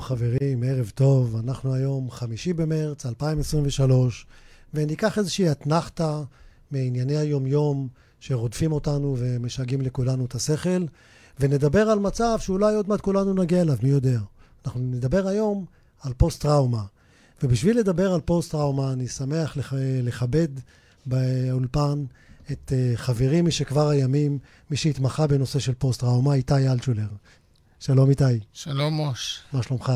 חברים, ערב טוב. אנחנו היום חמישי במרץ 2023, וניקח איזושהי אתנחתא מענייני היום-יום שרודפים אותנו ומשגעים לכולנו את השכל, ונדבר על מצב שאולי עוד מעט כולנו נגיע אליו, מי יודע. אנחנו נדבר היום על פוסט-טראומה. ובשביל לדבר על פוסט-טראומה, אני שמח לח... לכבד באולפן את אה, חברי משכבר הימים, מי שהתמחה בנושא של פוסט-טראומה, איתי אלטשולר. שלום איתי. שלום מוש. מה שלומך?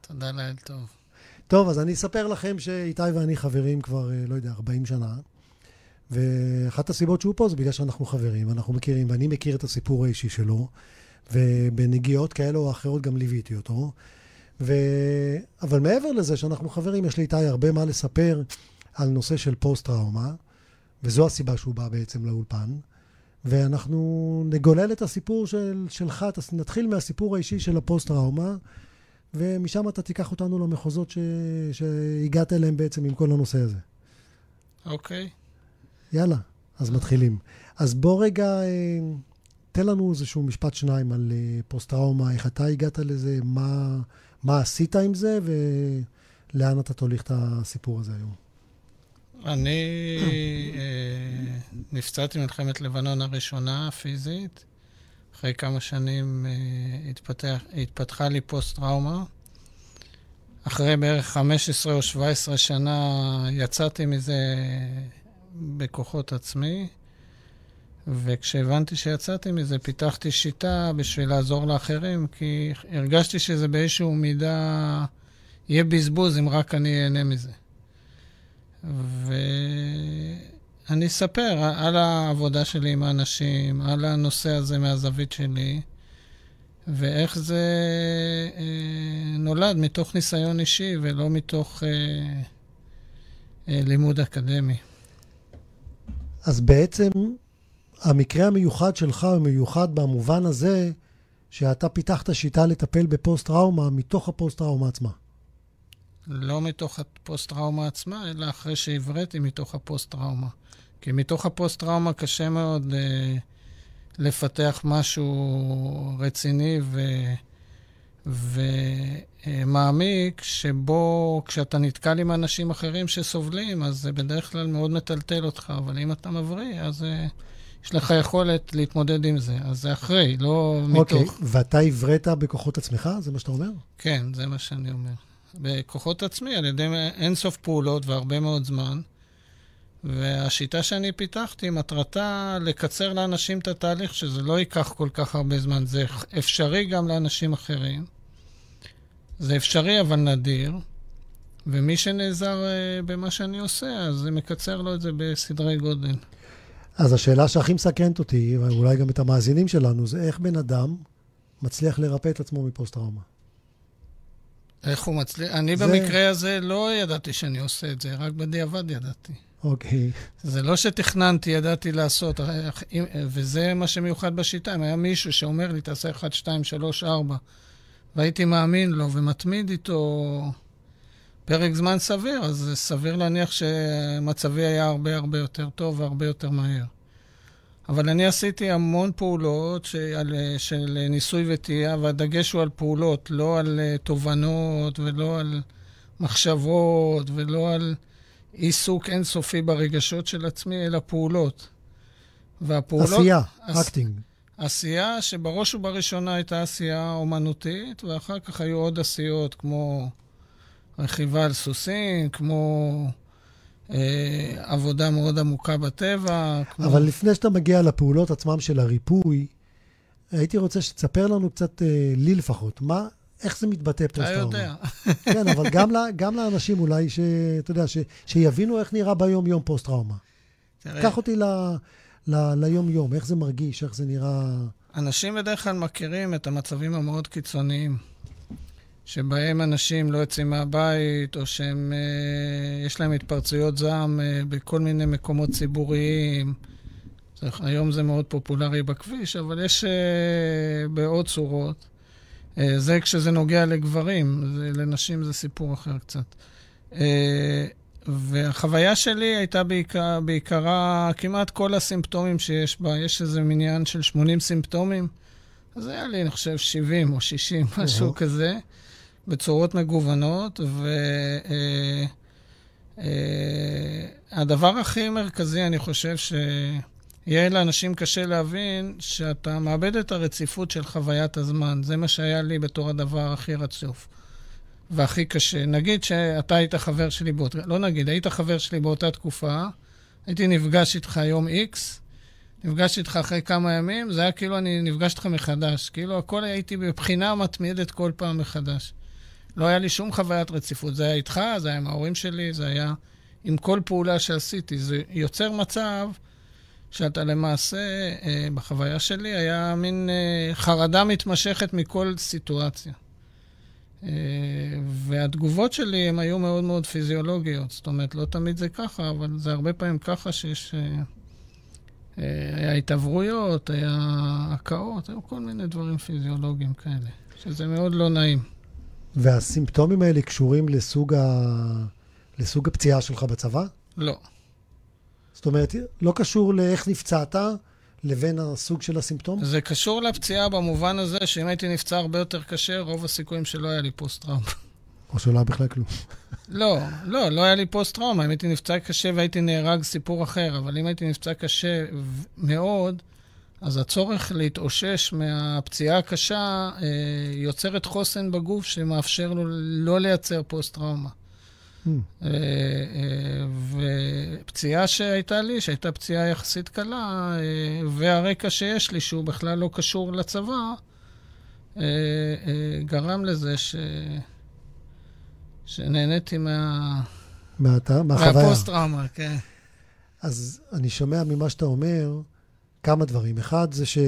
תודה לאל טוב. טוב, אז אני אספר לכם שאיתי ואני חברים כבר, אה, לא יודע, 40 שנה. ואחת הסיבות שהוא פה זה בגלל שאנחנו חברים, אנחנו מכירים, ואני מכיר את הסיפור האישי שלו, ובנגיעות כאלה או אחרות גם ליוויתי אותו. ו... אבל מעבר לזה שאנחנו חברים, יש לאיתי הרבה מה לספר על נושא של פוסט-טראומה, וזו הסיבה שהוא בא בעצם לאולפן. ואנחנו נגולל את הסיפור של, שלך, נתחיל מהסיפור האישי של הפוסט-טראומה, ומשם אתה תיקח אותנו למחוזות ש, שהגעת אליהם בעצם עם כל הנושא הזה. אוקיי. Okay. יאללה, אז מתחילים. אז בוא רגע, אה, תן לנו איזשהו משפט שניים על אה, פוסט-טראומה, איך אתה הגעת לזה, מה, מה עשית עם זה, ולאן אתה תוליך את הסיפור הזה היום. אני אה, נפצעתי במלחמת לבנון הראשונה, פיזית. אחרי כמה שנים אה, התפתח, התפתחה לי פוסט-טראומה. אחרי בערך 15 או 17 שנה יצאתי מזה בכוחות עצמי, וכשהבנתי שיצאתי מזה, פיתחתי שיטה בשביל לעזור לאחרים, כי הרגשתי שזה באיזשהו מידה יהיה בזבוז אם רק אני אהנה מזה. ואני אספר על העבודה שלי עם האנשים, על הנושא הזה מהזווית שלי, ואיך זה אה, נולד מתוך ניסיון אישי ולא מתוך אה, אה, לימוד אקדמי. אז בעצם המקרה המיוחד שלך הוא מיוחד במובן הזה שאתה פיתחת שיטה לטפל בפוסט-טראומה מתוך הפוסט-טראומה עצמה. לא מתוך הפוסט-טראומה עצמה, אלא אחרי שהבראתי מתוך הפוסט-טראומה. כי מתוך הפוסט-טראומה קשה מאוד אה, לפתח משהו רציני ו... ומעמיק, שבו כשאתה נתקל עם אנשים אחרים שסובלים, אז זה בדרך כלל מאוד מטלטל אותך, אבל אם אתה מבריא, אז אה, יש לך יכולת להתמודד עם זה. אז זה אחרי, לא okay. אוקיי, מתוך... אוקיי, ואתה הבראת בכוחות עצמך? זה מה שאתה אומר? כן, זה מה שאני אומר. בכוחות עצמי, על ידי אינסוף פעולות והרבה מאוד זמן. והשיטה שאני פיתחתי, מטרתה לקצר לאנשים את התהליך, שזה לא ייקח כל כך הרבה זמן. זה אפשרי גם לאנשים אחרים. זה אפשרי אבל נדיר, ומי שנעזר uh, במה שאני עושה, אז זה מקצר לו את זה בסדרי גודל. אז השאלה שהכי מסקרנת אותי, ואולי גם את המאזינים שלנו, זה איך בן אדם מצליח לרפא את עצמו מפוסט-טראומה. איך הוא מצליח? אני זה... במקרה הזה לא ידעתי שאני עושה את זה, רק בדיעבד ידעתי. אוקיי. זה לא שתכננתי, ידעתי לעשות, וזה מה שמיוחד בשיטה. אם היה מישהו שאומר לי, תעשה 1, 2, 3, 4, והייתי מאמין לו ומתמיד איתו פרק זמן סביר, אז סביר להניח שמצבי היה הרבה הרבה יותר טוב והרבה יותר מהר. אבל אני עשיתי המון פעולות של, של ניסוי וטעייה, והדגש הוא על פעולות, לא על אה, תובנות ולא על מחשבות ולא על עיסוק אינסופי ברגשות של עצמי, אלא פעולות. והפעולות... עשייה, acting. עשייה שבראש ובראשונה הייתה עשייה אומנותית, ואחר כך היו עוד עשיות כמו רכיבה על סוסים, כמו עבודה מאוד עמוקה בטבע. כמו... אבל לפני שאתה מגיע לפעולות עצמם של הריפוי, הייתי רוצה שתספר לנו קצת, אה, לי לפחות, מה, איך זה מתבטא פוסט-טראומה. אתה יודע. כן, אבל גם, גם לאנשים אולי, שאתה יודע, ש, שיבינו איך נראה ביום-יום פוסט-טראומה. קח אותי ל, ל, ליום-יום, איך זה מרגיש, איך זה נראה... אנשים בדרך כלל מכירים את המצבים המאוד קיצוניים. שבהם אנשים לא יוצאים מהבית, או שהם, אה, יש להם התפרצויות זעם אה, בכל מיני מקומות ציבוריים. זה, היום זה מאוד פופולרי בכביש, אבל יש אה, בעוד צורות. זה כשזה נוגע לגברים, זה, לנשים זה סיפור אחר קצת. והחוויה שלי הייתה בעיקר, בעיקרה כמעט כל הסימפטומים שיש בה. יש איזה מניין של 80 סימפטומים, אז היה לי, אני חושב, 70 או 60, משהו כזה. בצורות מגוונות, והדבר הכי מרכזי, אני חושב, שיהיה לאנשים קשה להבין, שאתה מאבד את הרציפות של חוויית הזמן. זה מה שהיה לי בתור הדבר הכי רצוף. והכי קשה. נגיד שאתה היית חבר שלי באותה, לא נגיד, היית חבר שלי באותה תקופה, הייתי נפגש איתך יום X, נפגש איתך אחרי כמה ימים, זה היה כאילו אני נפגש איתך מחדש. כאילו הכל הייתי בבחינה מתמידת כל פעם מחדש. לא היה לי שום חוויית רציפות. זה היה איתך, זה היה עם ההורים שלי, זה היה עם כל פעולה שעשיתי. זה יוצר מצב שאתה למעשה, אה, בחוויה שלי, היה מין אה, חרדה מתמשכת מכל סיטואציה. אה, והתגובות שלי הן היו מאוד מאוד פיזיולוגיות. זאת אומרת, לא תמיד זה ככה, אבל זה הרבה פעמים ככה שיש... אה, אה, היה התעברויות, היה הקאות, היו כל מיני דברים פיזיולוגיים כאלה, שזה מאוד לא נעים. והסימפטומים האלה קשורים לסוג, ה... לסוג הפציעה שלך בצבא? לא. זאת אומרת, לא קשור לאיך נפצעת, לבין הסוג של הסימפטום? זה קשור לפציעה במובן הזה שאם הייתי נפצע הרבה יותר קשה, רוב הסיכויים שלא היה לי פוסט-טראומה. או שלא היה בכלל כלום. לא, לא, לא היה לי פוסט-טראומה. אם הייתי נפצע קשה והייתי נהרג, סיפור אחר. אבל אם הייתי נפצע קשה מאוד, אז הצורך להתאושש מהפציעה הקשה אה, יוצרת חוסן בגוף שמאפשר לו לא לייצר פוסט-טראומה. Hmm. אה, אה, ופציעה שהייתה לי, שהייתה פציעה יחסית קלה, אה, והרקע שיש לי, שהוא בכלל לא קשור לצבא, גרם לזה ש... שנהניתי מה... מהחוויה. מהפוסט-טראומה, כן. אז אני שומע ממה שאתה אומר כמה דברים. אחד זה ש...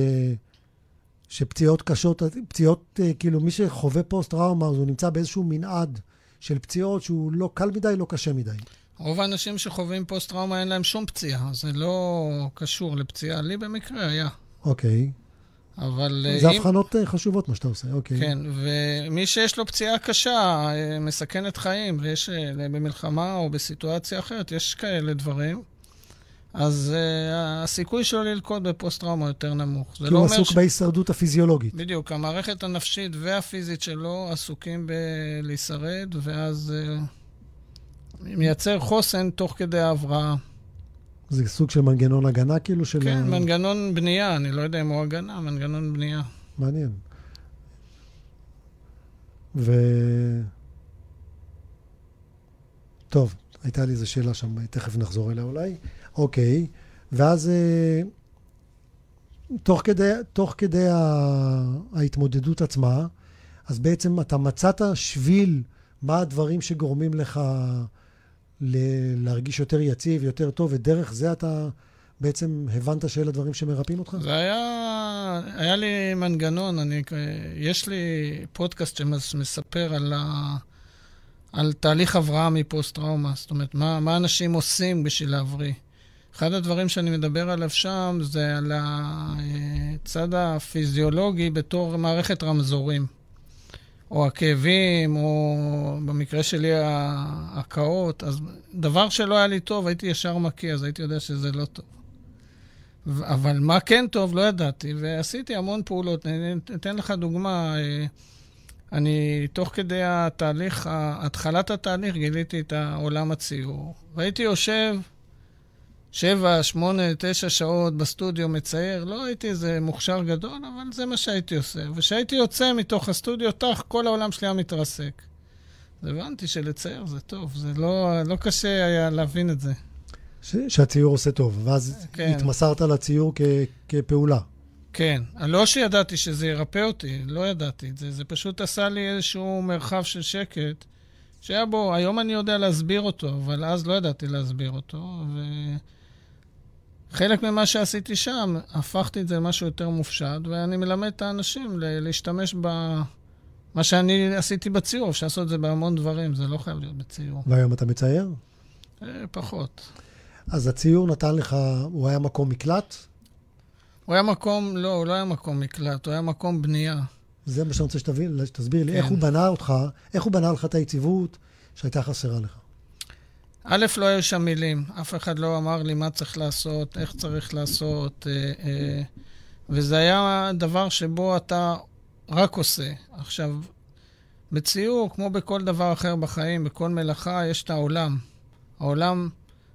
שפציעות קשות, פציעות, כאילו, מי שחווה פוסט-טראומה, אז הוא נמצא באיזשהו מנעד של פציעות שהוא לא קל מדי, לא קשה מדי. רוב האנשים שחווים פוסט-טראומה אין להם שום פציעה, זה לא קשור לפציעה. לי במקרה היה. אוקיי. אבל... זה אם... הבחנות אה, חשובות, מה שאתה עושה, אוקיי. כן, ומי שיש לו פציעה קשה, אה, מסכנת חיים, ויש אה, במלחמה או בסיטואציה אחרת, יש כאלה דברים. אז uh, הסיכוי שלו ללקוט בפוסט-טראומה יותר נמוך. כי לא הוא עסוק ש... בהישרדות הפיזיולוגית. בדיוק, המערכת הנפשית והפיזית שלו עסוקים בלהישרד, ואז uh, מייצר חוסן תוך כדי ההבראה. זה סוג של מנגנון הגנה כאילו של... כן. מנגנון בנייה, אני לא יודע אם הוא הגנה, מנגנון בנייה. מעניין. ו... טוב, הייתה לי איזו שאלה שם, תכף נחזור אליה אולי. אוקיי, ואז אה, תוך כדי, תוך כדי ההתמודדות עצמה, אז בעצם אתה מצאת שביל מה הדברים שגורמים לך להרגיש יותר יציב, יותר טוב, ודרך זה אתה בעצם הבנת שאלה דברים שמרפאים אותך? זה היה, היה לי מנגנון, אני, יש לי פודקאסט שמספר על, ה, על תהליך הבראה מפוסט-טראומה, זאת אומרת, מה, מה אנשים עושים בשביל להבריא. אחד הדברים שאני מדבר עליו שם זה על הצד הפיזיולוגי בתור מערכת רמזורים. או הכאבים, או במקרה שלי ההקאות. אז דבר שלא היה לי טוב, הייתי ישר מקיא, אז הייתי יודע שזה לא טוב. אבל מה כן טוב, לא ידעתי, ועשיתי המון פעולות. אני אתן לך דוגמה. אה, אני, תוך כדי התהליך, התחלת התהליך, גיליתי את העולם הציור. והייתי יושב שבע, שמונה, תשע שעות בסטודיו מצייר. לא הייתי איזה מוכשר גדול, אבל זה מה שהייתי עושה. וכשהייתי יוצא מתוך הסטודיו, תח, כל העולם שלי היה מתרסק. אז הבנתי שלצייר זה טוב, זה לא, לא קשה היה להבין את זה. ש, שהציור עושה טוב, ואז כן. התמסרת לציור כ, כפעולה. כן. לא שידעתי שזה ירפא אותי, לא ידעתי את זה. זה פשוט עשה לי איזשהו מרחב של שקט, שהיה בו, היום אני יודע להסביר אותו, אבל אז לא ידעתי להסביר אותו, ו... חלק ממה שעשיתי שם, הפכתי את זה למשהו יותר מופשט, ואני מלמד את האנשים להשתמש במה שאני עשיתי בציור, אפשר לעשות את זה בהמון דברים, זה לא חייב להיות בציור. והיום אתה מצייר? אה, פחות. אז הציור נתן לך, הוא היה מקום מקלט? הוא היה מקום, לא, הוא לא היה מקום מקלט, הוא היה מקום בנייה. זה מה שאני רוצה שתסביר לי, כן. איך הוא בנה אותך, איך הוא בנה לך את היציבות שהייתה חסרה לך. א', לא היו שם מילים. אף אחד לא אמר לי מה צריך לעשות, איך צריך לעשות. אה, אה, וזה היה דבר שבו אתה רק עושה. עכשיו, בציור, כמו בכל דבר אחר בחיים, בכל מלאכה, יש את העולם. העולם,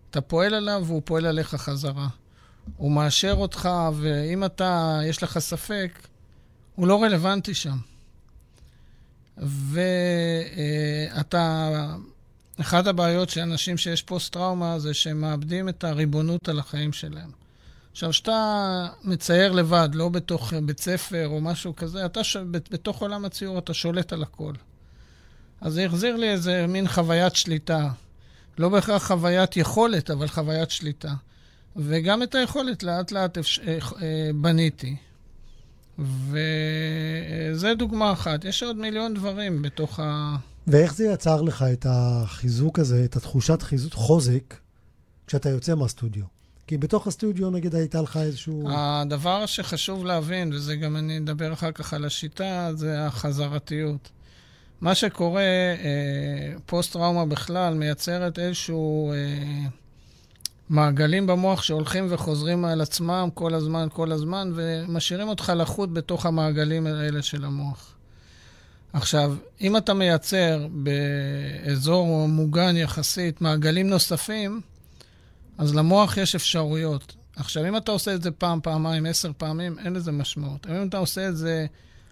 אתה פועל עליו והוא פועל עליך חזרה. הוא מאשר אותך, ואם אתה, יש לך ספק, הוא לא רלוונטי שם. ואתה, אחת הבעיות של אנשים שיש פוסט-טראומה זה שהם מאבדים את הריבונות על החיים שלהם. עכשיו, כשאתה מצייר לבד, לא בתוך בית ספר או משהו כזה, אתה ש... בתוך עולם הציור אתה שולט על הכל. אז זה החזיר לי איזה מין חוויית שליטה. לא בהכרח חוויית יכולת, אבל חוויית שליטה. וגם את היכולת לאט לאט אפש... אה, אה, בניתי. וזה דוגמה אחת. יש עוד מיליון דברים בתוך ה... ואיך זה יצר לך את החיזוק הזה, את התחושת חיזוק, חוזק, כשאתה יוצא מהסטודיו? כי בתוך הסטודיו, נגיד, הייתה לך איזשהו... הדבר שחשוב להבין, וזה גם אני אדבר אחר כך על השיטה, זה החזרתיות. מה שקורה, אה, פוסט-טראומה בכלל מייצרת איזשהו... אה, מעגלים במוח שהולכים וחוזרים על עצמם כל הזמן, כל הזמן, ומשאירים אותך לחוט בתוך המעגלים האלה של המוח. עכשיו, אם אתה מייצר באזור מוגן יחסית מעגלים נוספים, אז למוח יש אפשרויות. עכשיו, אם אתה עושה את זה פעם, פעמיים, עשר פעמים, אין לזה משמעות. אם אתה עושה את זה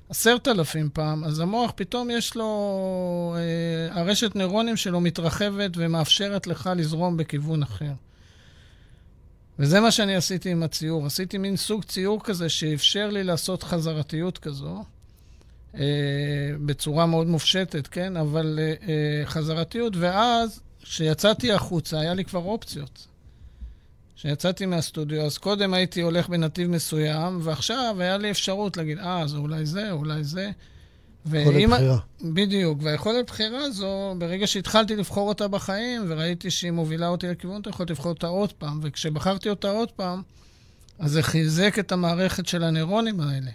עשרת אלפים פעם, אז המוח פתאום יש לו, אה, הרשת נוירונים שלו מתרחבת ומאפשרת לך לזרום בכיוון אחר. וזה מה שאני עשיתי עם הציור. עשיתי מין סוג ציור כזה שאפשר לי לעשות חזרתיות כזו, אה, בצורה מאוד מופשטת, כן? אבל אה, אה, חזרתיות, ואז, כשיצאתי החוצה, היה לי כבר אופציות. כשיצאתי מהסטודיו, אז קודם הייתי הולך בנתיב מסוים, ועכשיו היה לי אפשרות להגיד, אה, אז אולי זה, אולי זה. יכולת בחירה. בדיוק, והיכולת בחירה הזו, ברגע שהתחלתי לבחור אותה בחיים, וראיתי שהיא מובילה אותי לכיוון, אתה יכול לבחור אותה עוד פעם, וכשבחרתי אותה עוד פעם, אז זה חיזק את המערכת של הנוירונים האלה.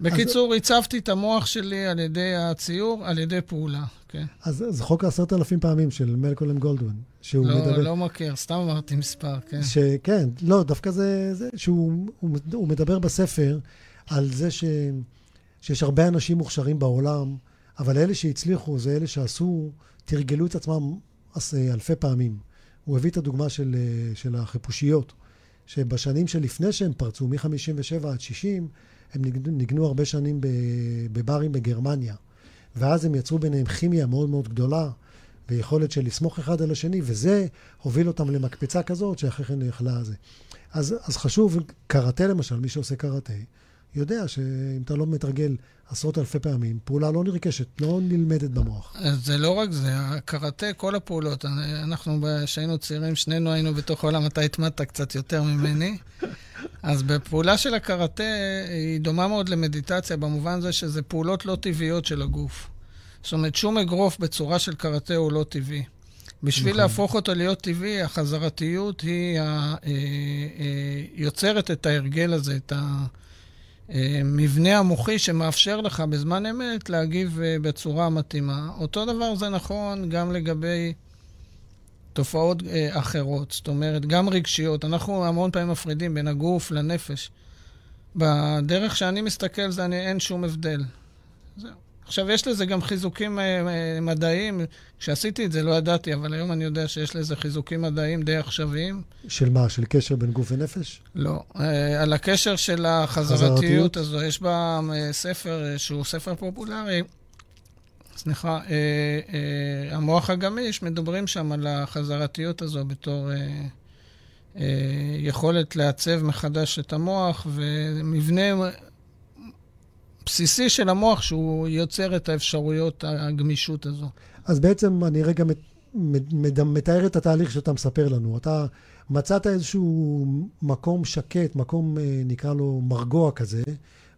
בקיצור, אז... הצבתי את המוח שלי על ידי הציור, על ידי פעולה, כן. אז זה חוק העשרת אלפים פעמים של מלקולם גולדווין, שהוא לא, מדבר... לא, לא מכיר, סתם אמרתי מספר, כן. שכן, לא, דווקא זה, זה שהוא הוא, הוא מדבר בספר על זה ש... שיש הרבה אנשים מוכשרים בעולם, אבל אלה שהצליחו זה אלה שעשו, תרגלו את עצמם אלפי פעמים. הוא הביא את הדוגמה של, של החיפושיות, שבשנים שלפני שהם פרצו, מ-57 עד 60, הם ניגנו הרבה שנים בברים בגרמניה. ואז הם יצרו ביניהם כימיה מאוד מאוד גדולה, ויכולת של לסמוך אחד על השני, וזה הוביל אותם למקפצה כזאת, שאחרי כן יכלה זה. אז, אז חשוב, קראטה למשל, מי שעושה קראטה, יודע שאם אתה לא מתרגל עשרות אלפי פעמים, פעולה לא נרכשת, לא נלמדת במוח. זה לא רק זה, הקראטה, כל הפעולות. אנחנו, כשהיינו צעירים, שנינו היינו בתוך העולם, אתה התמדת קצת יותר ממני. אז בפעולה של הקראטה, היא דומה מאוד למדיטציה, במובן זה שזה פעולות לא טבעיות של הגוף. זאת אומרת, שום אגרוף בצורה של קראטה הוא לא טבעי. בשביל נכון. להפוך אותו להיות טבעי, החזרתיות היא ה, אה, אה, יוצרת את ההרגל הזה, את ה... המבנה המוחי שמאפשר לך בזמן אמת להגיב אה, בצורה מתאימה. אותו דבר זה נכון גם לגבי תופעות אה, אחרות, זאת אומרת, גם רגשיות. אנחנו המון פעמים מפרידים בין הגוף לנפש. בדרך שאני מסתכל, זה אני, אין שום הבדל. זהו. עכשיו, יש לזה גם חיזוקים אה, אה, מדעיים. כשעשיתי את זה לא ידעתי, אבל היום אני יודע שיש לזה חיזוקים מדעיים די עכשוויים. של מה? של קשר בין גוף ונפש? לא. אה, על הקשר של החזרתיות הזו. יש בה ספר שהוא ספר פופולרי. סליחה, המוח הגמיש, מדברים שם על החזרתיות הזו בתור יכולת לעצב מחדש את המוח, ומבנה בסיסי של המוח שהוא יוצר את האפשרויות, הגמישות הזו. אז בעצם אני רגע מתאר את התהליך שאתה מספר לנו. אתה מצאת איזשהו מקום שקט, מקום, אה, נקרא לו מרגוע כזה,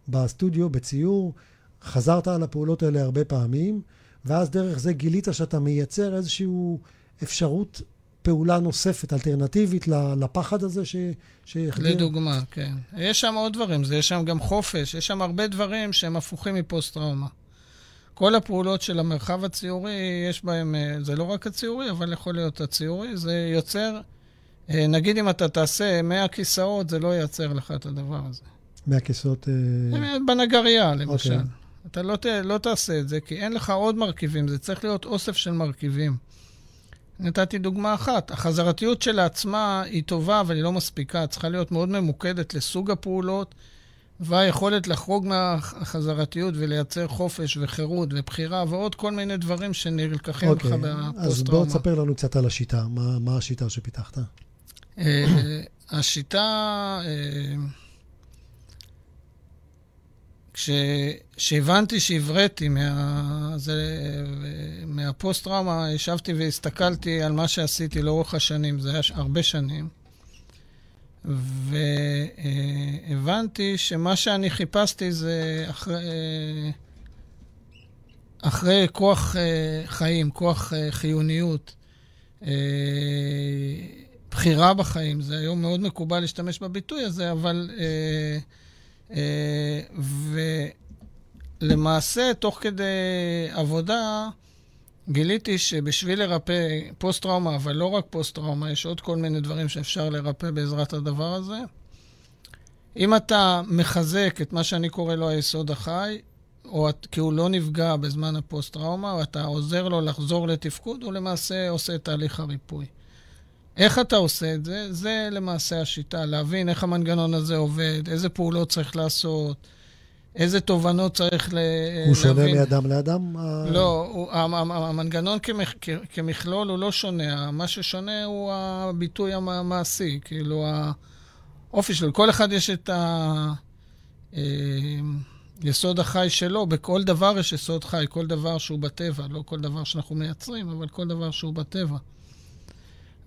בסטודיו, בציור, חזרת על הפעולות האלה הרבה פעמים, ואז דרך זה גילית שאתה מייצר איזושהי אפשרות פעולה נוספת, אלטרנטיבית לפחד הזה ש... שהחדיר? לדוגמה, כן. יש שם עוד דברים, יש שם גם חופש, יש שם הרבה דברים שהם הפוכים מפוסט-טראומה. כל הפעולות של המרחב הציורי, יש בהם, אה, זה לא רק הציורי, אבל יכול להיות הציורי, זה יוצר, אה, נגיד אם אתה תעשה 100 כיסאות, זה לא ייצר לך את הדבר הזה. 100 כיסאות... אה, בנגרייה, למשל. Okay. אוקיי. אתה לא, ת, לא תעשה את זה, כי אין לך עוד מרכיבים, זה צריך להיות אוסף של מרכיבים. נתתי דוגמה אחת, החזרתיות שלעצמה היא טובה, אבל היא לא מספיקה, צריכה להיות מאוד ממוקדת לסוג הפעולות, והיכולת לחרוג מהחזרתיות ולייצר חופש וחירות ובחירה ועוד כל מיני דברים שנלקחים okay. לך אוקיי, בפוסט-טראומה. אז בוא תספר לנו קצת על השיטה, מה, מה השיטה שפיתחת? אה, השיטה... כשהבנתי שהבראתי מה, מהפוסט-טראומה, ישבתי והסתכלתי על מה שעשיתי לאורך השנים, זה היה הרבה שנים, והבנתי שמה שאני חיפשתי זה אחרי, אחרי כוח אה, חיים, כוח אה, חיוניות, אה, בחירה בחיים. זה היום מאוד מקובל להשתמש בביטוי הזה, אבל... אה, ולמעשה, תוך כדי עבודה, גיליתי שבשביל לרפא פוסט-טראומה, אבל לא רק פוסט-טראומה, יש עוד כל מיני דברים שאפשר לרפא בעזרת הדבר הזה. אם אתה מחזק את מה שאני קורא לו היסוד החי, או כי הוא לא נפגע בזמן הפוסט-טראומה, או אתה עוזר לו לחזור לתפקוד, הוא למעשה עושה את תהליך הריפוי. איך אתה עושה את זה? זה למעשה השיטה, להבין איך המנגנון הזה עובד, איזה פעולות צריך לעשות, איזה תובנות צריך ל... הוא שונה מאדם לאדם? לא, הוא, המנגנון כמכ, כמכלול הוא לא שונה, מה ששונה הוא הביטוי המעשי, כאילו האופי שלו. לכל אחד יש את היסוד אה, החי שלו, בכל דבר יש יסוד חי, כל דבר שהוא בטבע, לא כל דבר שאנחנו מייצרים, אבל כל דבר שהוא בטבע.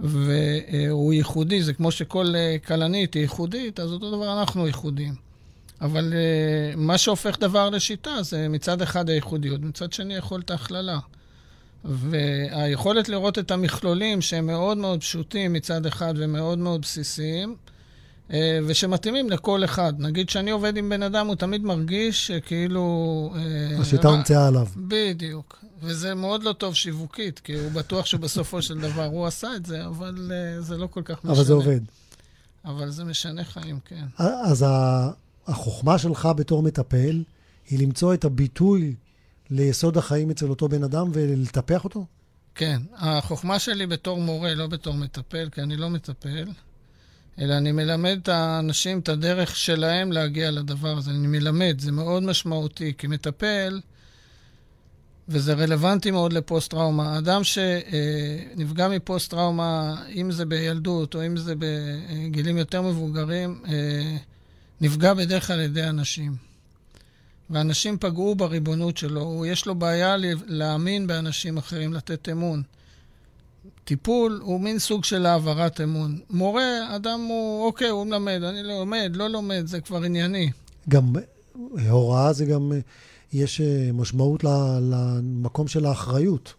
והוא ייחודי, זה כמו שכל אה, כלנית היא ייחודית, אז אותו דבר אנחנו ייחודיים. אבל אה, מה שהופך דבר לשיטה זה מצד אחד הייחודיות, מצד שני יכולת ההכללה. והיכולת לראות את המכלולים שהם מאוד מאוד פשוטים מצד אחד ומאוד מאוד בסיסיים, ושמתאימים לכל אחד. נגיד שאני עובד עם בן אדם, הוא תמיד מרגיש שכאילו... השיטה הומצאה עליו. בדיוק. וזה מאוד לא טוב שיווקית, כי הוא בטוח שבסופו של דבר הוא עשה את זה, אבל uh, זה לא כל כך משנה. אבל זה עובד. אבל זה משנה חיים, כן. אז החוכמה שלך בתור מטפל היא למצוא את הביטוי ליסוד החיים אצל אותו בן אדם ולטפח אותו? כן. החוכמה שלי בתור מורה, לא בתור מטפל, כי אני לא מטפל, אלא אני מלמד את האנשים את הדרך שלהם להגיע לדבר הזה. אני מלמד, זה מאוד משמעותי, כי מטפל... וזה רלוונטי מאוד לפוסט-טראומה. אדם שנפגע מפוסט-טראומה, אם זה בילדות או אם זה בגילים יותר מבוגרים, אה, נפגע בדרך כלל על ידי אנשים. ואנשים פגעו בריבונות שלו, יש לו בעיה להאמין באנשים אחרים, לתת אמון. טיפול הוא מין סוג של העברת אמון. מורה, אדם הוא, אוקיי, הוא מלמד, אני לומד, לא לומד, זה כבר ענייני. גם הוראה זה גם יש אה, משמעות למקום של האחריות.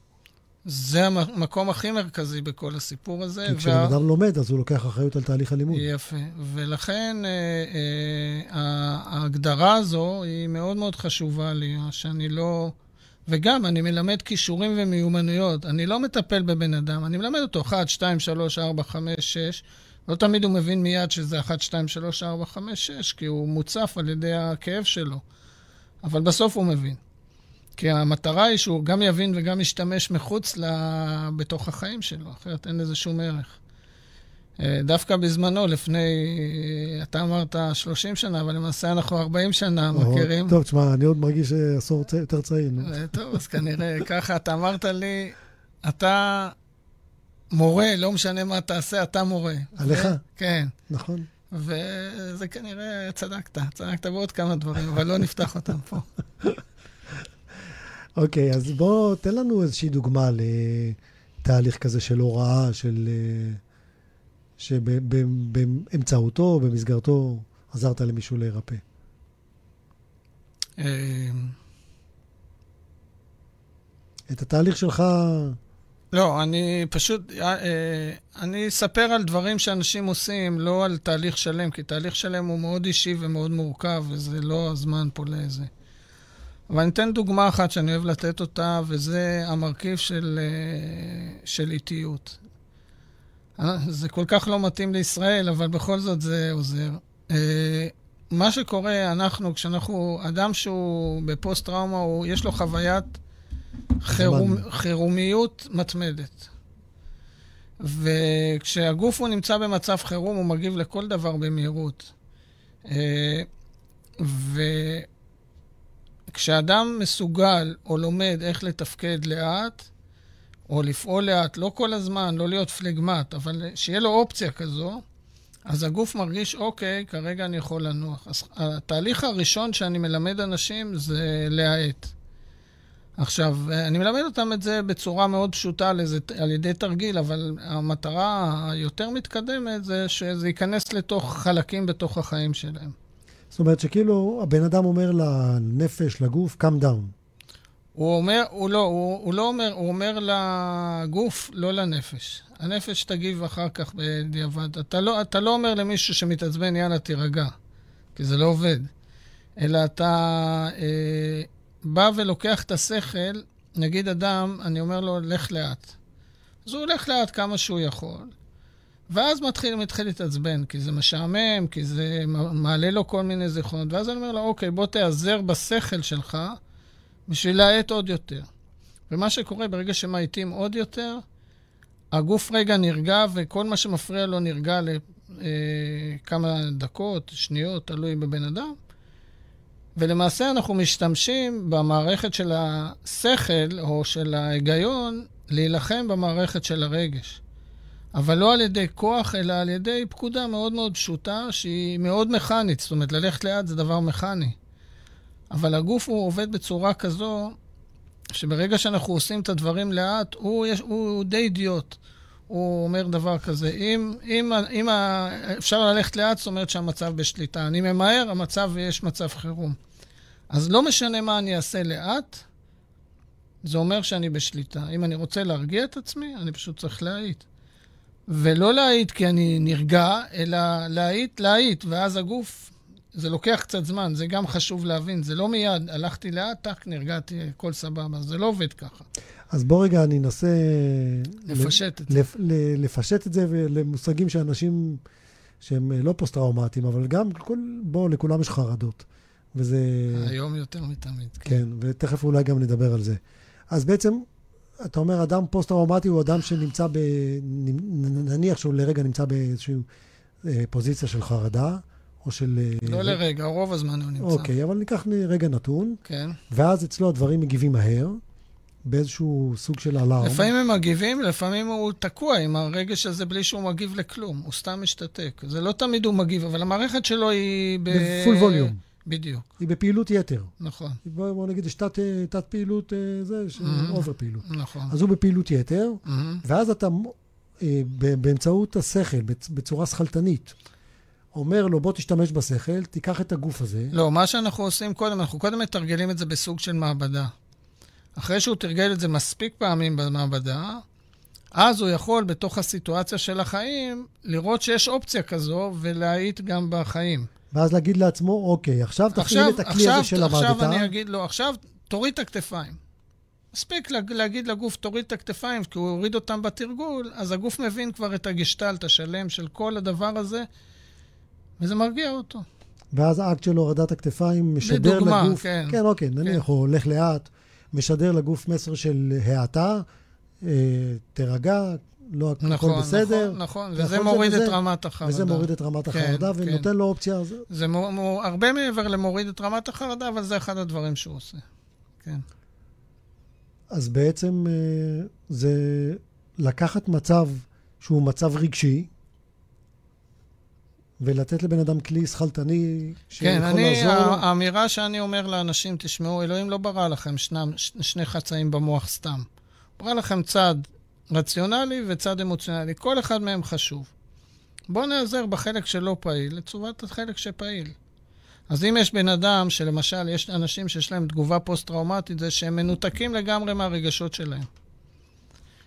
זה המקום הכי מרכזי בכל הסיפור הזה. כי כשבן וה... אדם לומד, אז הוא לוקח אחריות על תהליך הלימוד. יפה. ולכן אה, אה, ההגדרה הזו היא מאוד מאוד חשובה לי, שאני לא... וגם, אני מלמד כישורים ומיומנויות. אני לא מטפל בבן אדם, אני מלמד אותו 1, 2, 3, 4, 5, 6. לא תמיד הוא מבין מיד שזה 1, 2, 3, 4, 5, 6, כי הוא מוצף על ידי הכאב שלו. אבל בסוף הוא מבין. כי המטרה היא שהוא גם יבין וגם ישתמש מחוץ ל... בתוך החיים שלו, אחרת אין לזה שום ערך. אה, דווקא בזמנו, לפני, אתה אמרת 30 שנה, אבל למעשה אנחנו 40 שנה מכירים. טוב, תשמע, אני עוד מרגיש עשור צ... יותר צעיר. אה, טוב, אז כנראה ככה, אתה אמרת לי, אתה מורה, לא משנה מה תעשה, אתה מורה. עליך? כן. נכון. וזה כנראה, צדקת, צדקת בעוד כמה דברים, אבל לא נפתח אותם פה. אוקיי, okay, אז בוא, תן לנו איזושהי דוגמה לתהליך כזה של הוראה, של... שבאמצעותו, במסגרתו, עזרת למישהו להירפא. אמ. את התהליך שלך לא, אני פשוט, אה, אה, אני אספר על דברים שאנשים עושים, לא על תהליך שלם, כי תהליך שלם הוא מאוד אישי ומאוד מורכב, וזה לא הזמן פה לזה. אבל אני אתן דוגמה אחת שאני אוהב לתת אותה, וזה המרכיב של, אה, של איטיות. זה כל כך לא מתאים לישראל, אבל בכל זאת זה עוזר. מה שקורה, אנחנו, כשאנחנו, אדם שהוא בפוסט-טראומה, הוא, יש לו חוויית חירום, חירומיות מתמדת. וכשהגוף הוא נמצא במצב חירום, הוא מגיב לכל דבר במהירות. אה, וכשאדם מסוגל או לומד איך לתפקד לאט, או לפעול לאט, לא כל הזמן, לא להיות פלגמט, אבל שיהיה לו אופציה כזו, אז הגוף מרגיש, אוקיי, כרגע אני יכול לנוח. אז התהליך הראשון שאני מלמד אנשים זה להאט. עכשיו, אני מלמד אותם את זה בצורה מאוד פשוטה לזה, על ידי תרגיל, אבל המטרה היותר מתקדמת זה שזה ייכנס לתוך חלקים בתוך החיים שלהם. זאת אומרת שכאילו הבן אדם אומר לנפש, לגוף, come down. הוא אומר, הוא לא, הוא, הוא לא אומר, הוא אומר לגוף, לא לנפש. הנפש תגיב אחר כך בדיעבד. אתה לא, אתה לא אומר למישהו שמתעצבן, יאללה, תירגע, כי זה לא עובד. אלא אתה אה, בא ולוקח את השכל, נגיד אדם, אני אומר לו, לך לאט. אז הוא הולך לאט כמה שהוא יכול, ואז מתחיל, מתחיל להתעצבן, כי זה משעמם, כי זה מעלה לו כל מיני זיכרונות, ואז אני אומר לו, אוקיי, בוא תיעזר בשכל שלך בשביל להאט עוד יותר. ומה שקורה ברגע שמאיטים עוד יותר, הגוף רגע נרגע, וכל מה שמפריע לו נרגע לכמה אה, דקות, שניות, תלוי בבן אדם. ולמעשה אנחנו משתמשים במערכת של השכל או של ההיגיון להילחם במערכת של הרגש. אבל לא על ידי כוח, אלא על ידי פקודה מאוד מאוד פשוטה, שהיא מאוד מכנית. זאת אומרת, ללכת לאט זה דבר מכני. אבל הגוף הוא עובד בצורה כזו, שברגע שאנחנו עושים את הדברים לאט, הוא, יש, הוא די אידיוט. הוא אומר דבר כזה, אם, אם, אם אפשר ללכת לאט, זאת אומרת שהמצב בשליטה. אני ממהר, המצב, יש מצב חירום. אז לא משנה מה אני אעשה לאט, זה אומר שאני בשליטה. אם אני רוצה להרגיע את עצמי, אני פשוט צריך להאיט. ולא להאיט כי אני נרגע, אלא להאיט, להאיט, ואז הגוף, זה לוקח קצת זמן, זה גם חשוב להבין. זה לא מיד, הלכתי לאט, טק, נרגעתי, הכל סבבה. זה לא עובד ככה. אז בוא רגע, אני אנסה... לפשט את זה. לפשט את זה למושגים שאנשים שהם לא פוסט-טראומטיים, אבל גם, בוא, לכולם יש חרדות. וזה... היום יותר מתמיד. כן. כן, ותכף אולי גם נדבר על זה. אז בעצם, אתה אומר, אדם פוסט-טראומטי הוא אדם שנמצא ב... נניח שהוא לרגע נמצא באיזושהי אה, פוזיציה של חרדה, או של... אה, לא לרגע, רוב הזמן הוא נמצא. אוקיי, אבל ניקח רגע נתון. כן. ואז אצלו הדברים מגיבים מהר, באיזשהו סוג של אלארם. לפעמים הם מגיבים, לפעמים הוא תקוע עם הרגש הזה בלי שהוא מגיב לכלום. הוא סתם משתתק. זה לא תמיד הוא מגיב, אבל המערכת שלו היא ב... בפול ווליום. בדיוק. היא בפעילות יתר. נכון. בוא, בוא נגיד, יש תת, תת פעילות, אה, זה, mm-hmm. אובר פעילות. נכון. אז הוא בפעילות יתר, mm-hmm. ואז אתה, אה, באמצעות השכל, בצורה שכלתנית, אומר לו, בוא תשתמש בשכל, תיקח את הגוף הזה. לא, מה שאנחנו עושים קודם, אנחנו קודם מתרגלים את זה בסוג של מעבדה. אחרי שהוא תרגל את זה מספיק פעמים במעבדה, אז הוא יכול בתוך הסיטואציה של החיים לראות שיש אופציה כזו ולהאיט גם בחיים. ואז להגיד לעצמו, אוקיי, עכשיו תפעיל את הכלי עכשיו, הזה של המעבדה. עכשיו אני אגיד לו, עכשיו תוריד את הכתפיים. מספיק להגיד לגוף, תוריד את הכתפיים, כי הוא הוריד אותם בתרגול, אז הגוף מבין כבר את הגשטלט השלם של כל הדבר הזה, וזה מרגיע אותו. ואז האקט של הורדת הכתפיים משדר לדוגמה, לגוף... כן. כן, אוקיי, נניח כן. הוא הולך לאט, משדר לגוף מסר של האטה, אה, תירגע, לא הכל נכון, בסדר. נכון, נכון, וזה מוריד את רמת החרדה. וזה מוריד את רמת כן, החרדה, כן, ונותן כן. לו אופציה. זה, זה מ, מ, הרבה מעבר למוריד את רמת החרדה, אבל זה אחד הדברים שהוא עושה. כן. אז בעצם אה, זה לקחת מצב שהוא מצב רגשי, ולתת לבן אדם כלי שכלתני שיכול כן, אני, לעזור לו. כן, האמירה שאני אומר לאנשים, תשמעו, אלוהים לא ברא לכם שני, שני חצאים במוח סתם. ברא לכם צד רציונלי וצד אמוציונלי. כל אחד מהם חשוב. בואו נעזר בחלק שלא פעיל לטובת החלק שפעיל. אז אם יש בן אדם, שלמשל, יש אנשים שיש להם תגובה פוסט-טראומטית, זה שהם מנותקים לגמרי מהרגשות שלהם.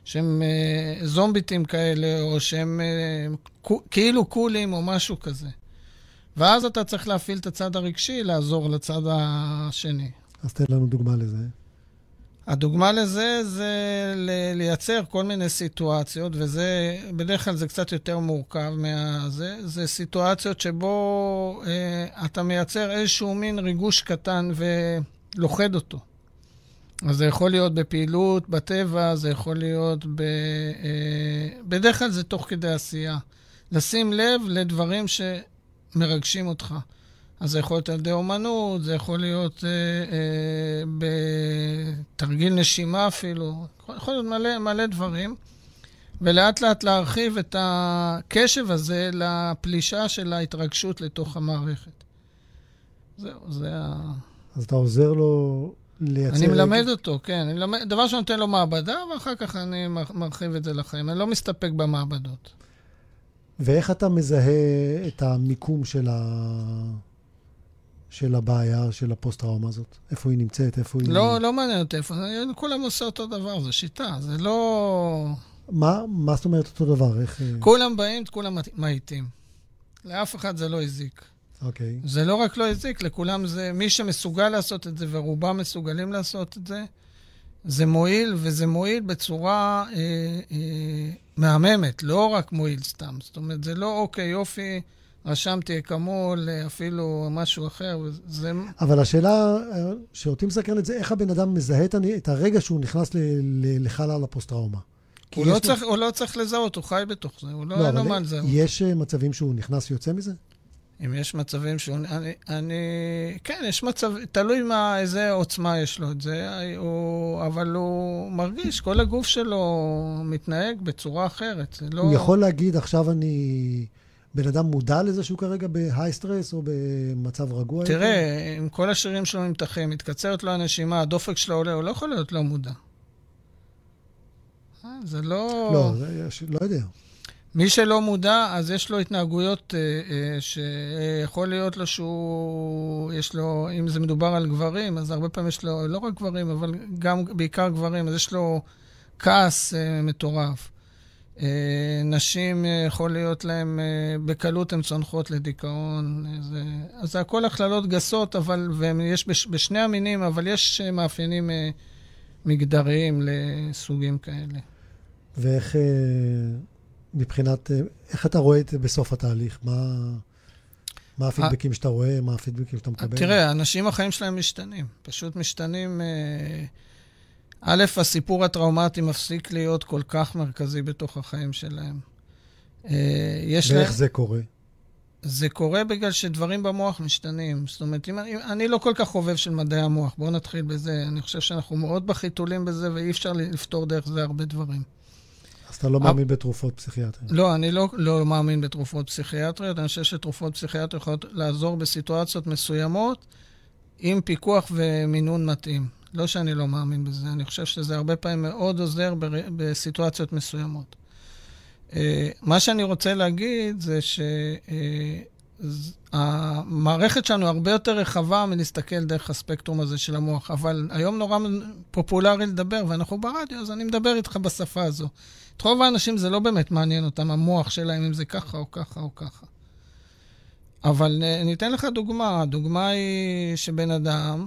שהם אה, זומביטים כאלה, או שהם אה, כאילו קולים, או משהו כזה. ואז אתה צריך להפעיל את הצד הרגשי, לעזור לצד השני. אז תן לנו דוגמה לזה. הדוגמה לזה זה לייצר כל מיני סיטואציות, וזה, בדרך כלל זה קצת יותר מורכב מהזה, זה סיטואציות שבו אה, אתה מייצר איזשהו מין ריגוש קטן ולוכד אותו. אז זה יכול להיות בפעילות בטבע, זה יכול להיות ב... אה, בדרך כלל זה תוך כדי עשייה. לשים לב לדברים שמרגשים אותך. אז זה יכול להיות על ידי אומנות, זה יכול להיות אה, אה, בתרגיל נשימה אפילו, יכול להיות מלא, מלא דברים. ולאט לאט להרחיב את הקשב הזה לפלישה של ההתרגשות לתוך המערכת. זהו, זה ה... אז אתה עוזר לו לייצר... אני מלמד רגע... אותו, כן. אני מלמד, דבר שנותן לו מעבדה, ואחר כך אני מרחיב את זה לחיים. אני לא מסתפק במעבדות. ואיך אתה מזהה את המיקום של ה... של הבעיה של הפוסט-טראומה הזאת? איפה היא נמצאת? איפה היא... לא, לא מעניין אותי איפה. כולם עושים אותו דבר, זו שיטה, זה לא... מה, מה זאת אומרת אותו דבר? איך... כולם באים, כולם מאיטים. לאף אחד זה לא הזיק. אוקיי. זה לא רק לא הזיק, לכולם זה... מי שמסוגל לעשות את זה, ורובם מסוגלים לעשות את זה, זה מועיל, וזה מועיל בצורה אה, אה, מהממת, לא רק מועיל סתם. זאת אומרת, זה לא, אוקיי, יופי, רשמתי אקמול, אפילו משהו אחר, וזה... אבל השאלה שאותי מסקרנת זה איך הבן אדם מזהה את הרגע שהוא נכנס לחלל הפוסט-טראומה. הוא לא, צריך, הוא לא צריך לזהות, הוא חי בתוך זה, הוא לא, לא אין לו מה לזהות. יש אה, מצבים שהוא נכנס ויוצא מזה? אם יש מצבים שהוא... אני... אני כן, יש מצב... תלוי מה, איזה עוצמה יש לו את זה, הוא, אבל הוא מרגיש, כל הגוף שלו מתנהג בצורה אחרת. זה לא... הוא יכול להגיד, עכשיו אני... בן אדם מודע לזה שהוא כרגע בהיי סטרס או במצב רגוע? תראה, אם כל השרירים שלו נמתחים, מתקצרת לו הנשימה, הדופק שלו עולה, הוא לא יכול להיות לא מודע. אה, זה לא... לא, זה, לא יודע. מי שלא מודע, אז יש לו התנהגויות אה, אה, שיכול להיות לו שהוא, יש לו, אם זה מדובר על גברים, אז הרבה פעמים יש לו, לא רק גברים, אבל גם בעיקר גברים, אז יש לו כעס אה, מטורף. נשים, יכול להיות להן, בקלות הן צונחות לדיכאון. זה, אז זה הכל הכללות גסות, אבל, ויש בש, בשני המינים, אבל יש מאפיינים מגדריים לסוגים כאלה. ואיך, מבחינת, איך אתה רואה את זה בסוף התהליך? מה, מה הפידבקים שאתה רואה? מה הפידבקים שאתה מקבל? תראה, אנשים, החיים שלהם משתנים. פשוט משתנים... א', הסיפור הטראומטי מפסיק להיות כל כך מרכזי בתוך החיים שלהם. אה, יש ואיך לה... זה קורה? זה קורה בגלל שדברים במוח משתנים. זאת אומרת, אם אני, אני לא כל כך חובב של מדעי המוח, בואו נתחיל בזה. אני חושב שאנחנו מאוד בחיתולים בזה, ואי אפשר לפתור דרך זה הרבה דברים. אז אתה לא מאמין בתרופות פסיכיאטריות? לא, אני לא, לא מאמין בתרופות פסיכיאטריות. אני חושב שתרופות פסיכיאטריות יכולות לעזור בסיטואציות מסוימות עם פיקוח ומינון מתאים. לא שאני לא מאמין בזה, אני חושב שזה הרבה פעמים מאוד עוזר בסיטואציות מסוימות. אה, מה שאני רוצה להגיד זה שהמערכת שלנו הרבה יותר רחבה מלהסתכל דרך הספקטרום הזה של המוח, אבל היום נורא פופולרי לדבר, ואנחנו ברדיו, אז אני מדבר איתך בשפה הזו. את רוב האנשים זה לא באמת מעניין אותם, המוח שלהם, אם זה ככה או ככה או ככה. אבל אה, אני אתן לך דוגמה. הדוגמה היא שבן אדם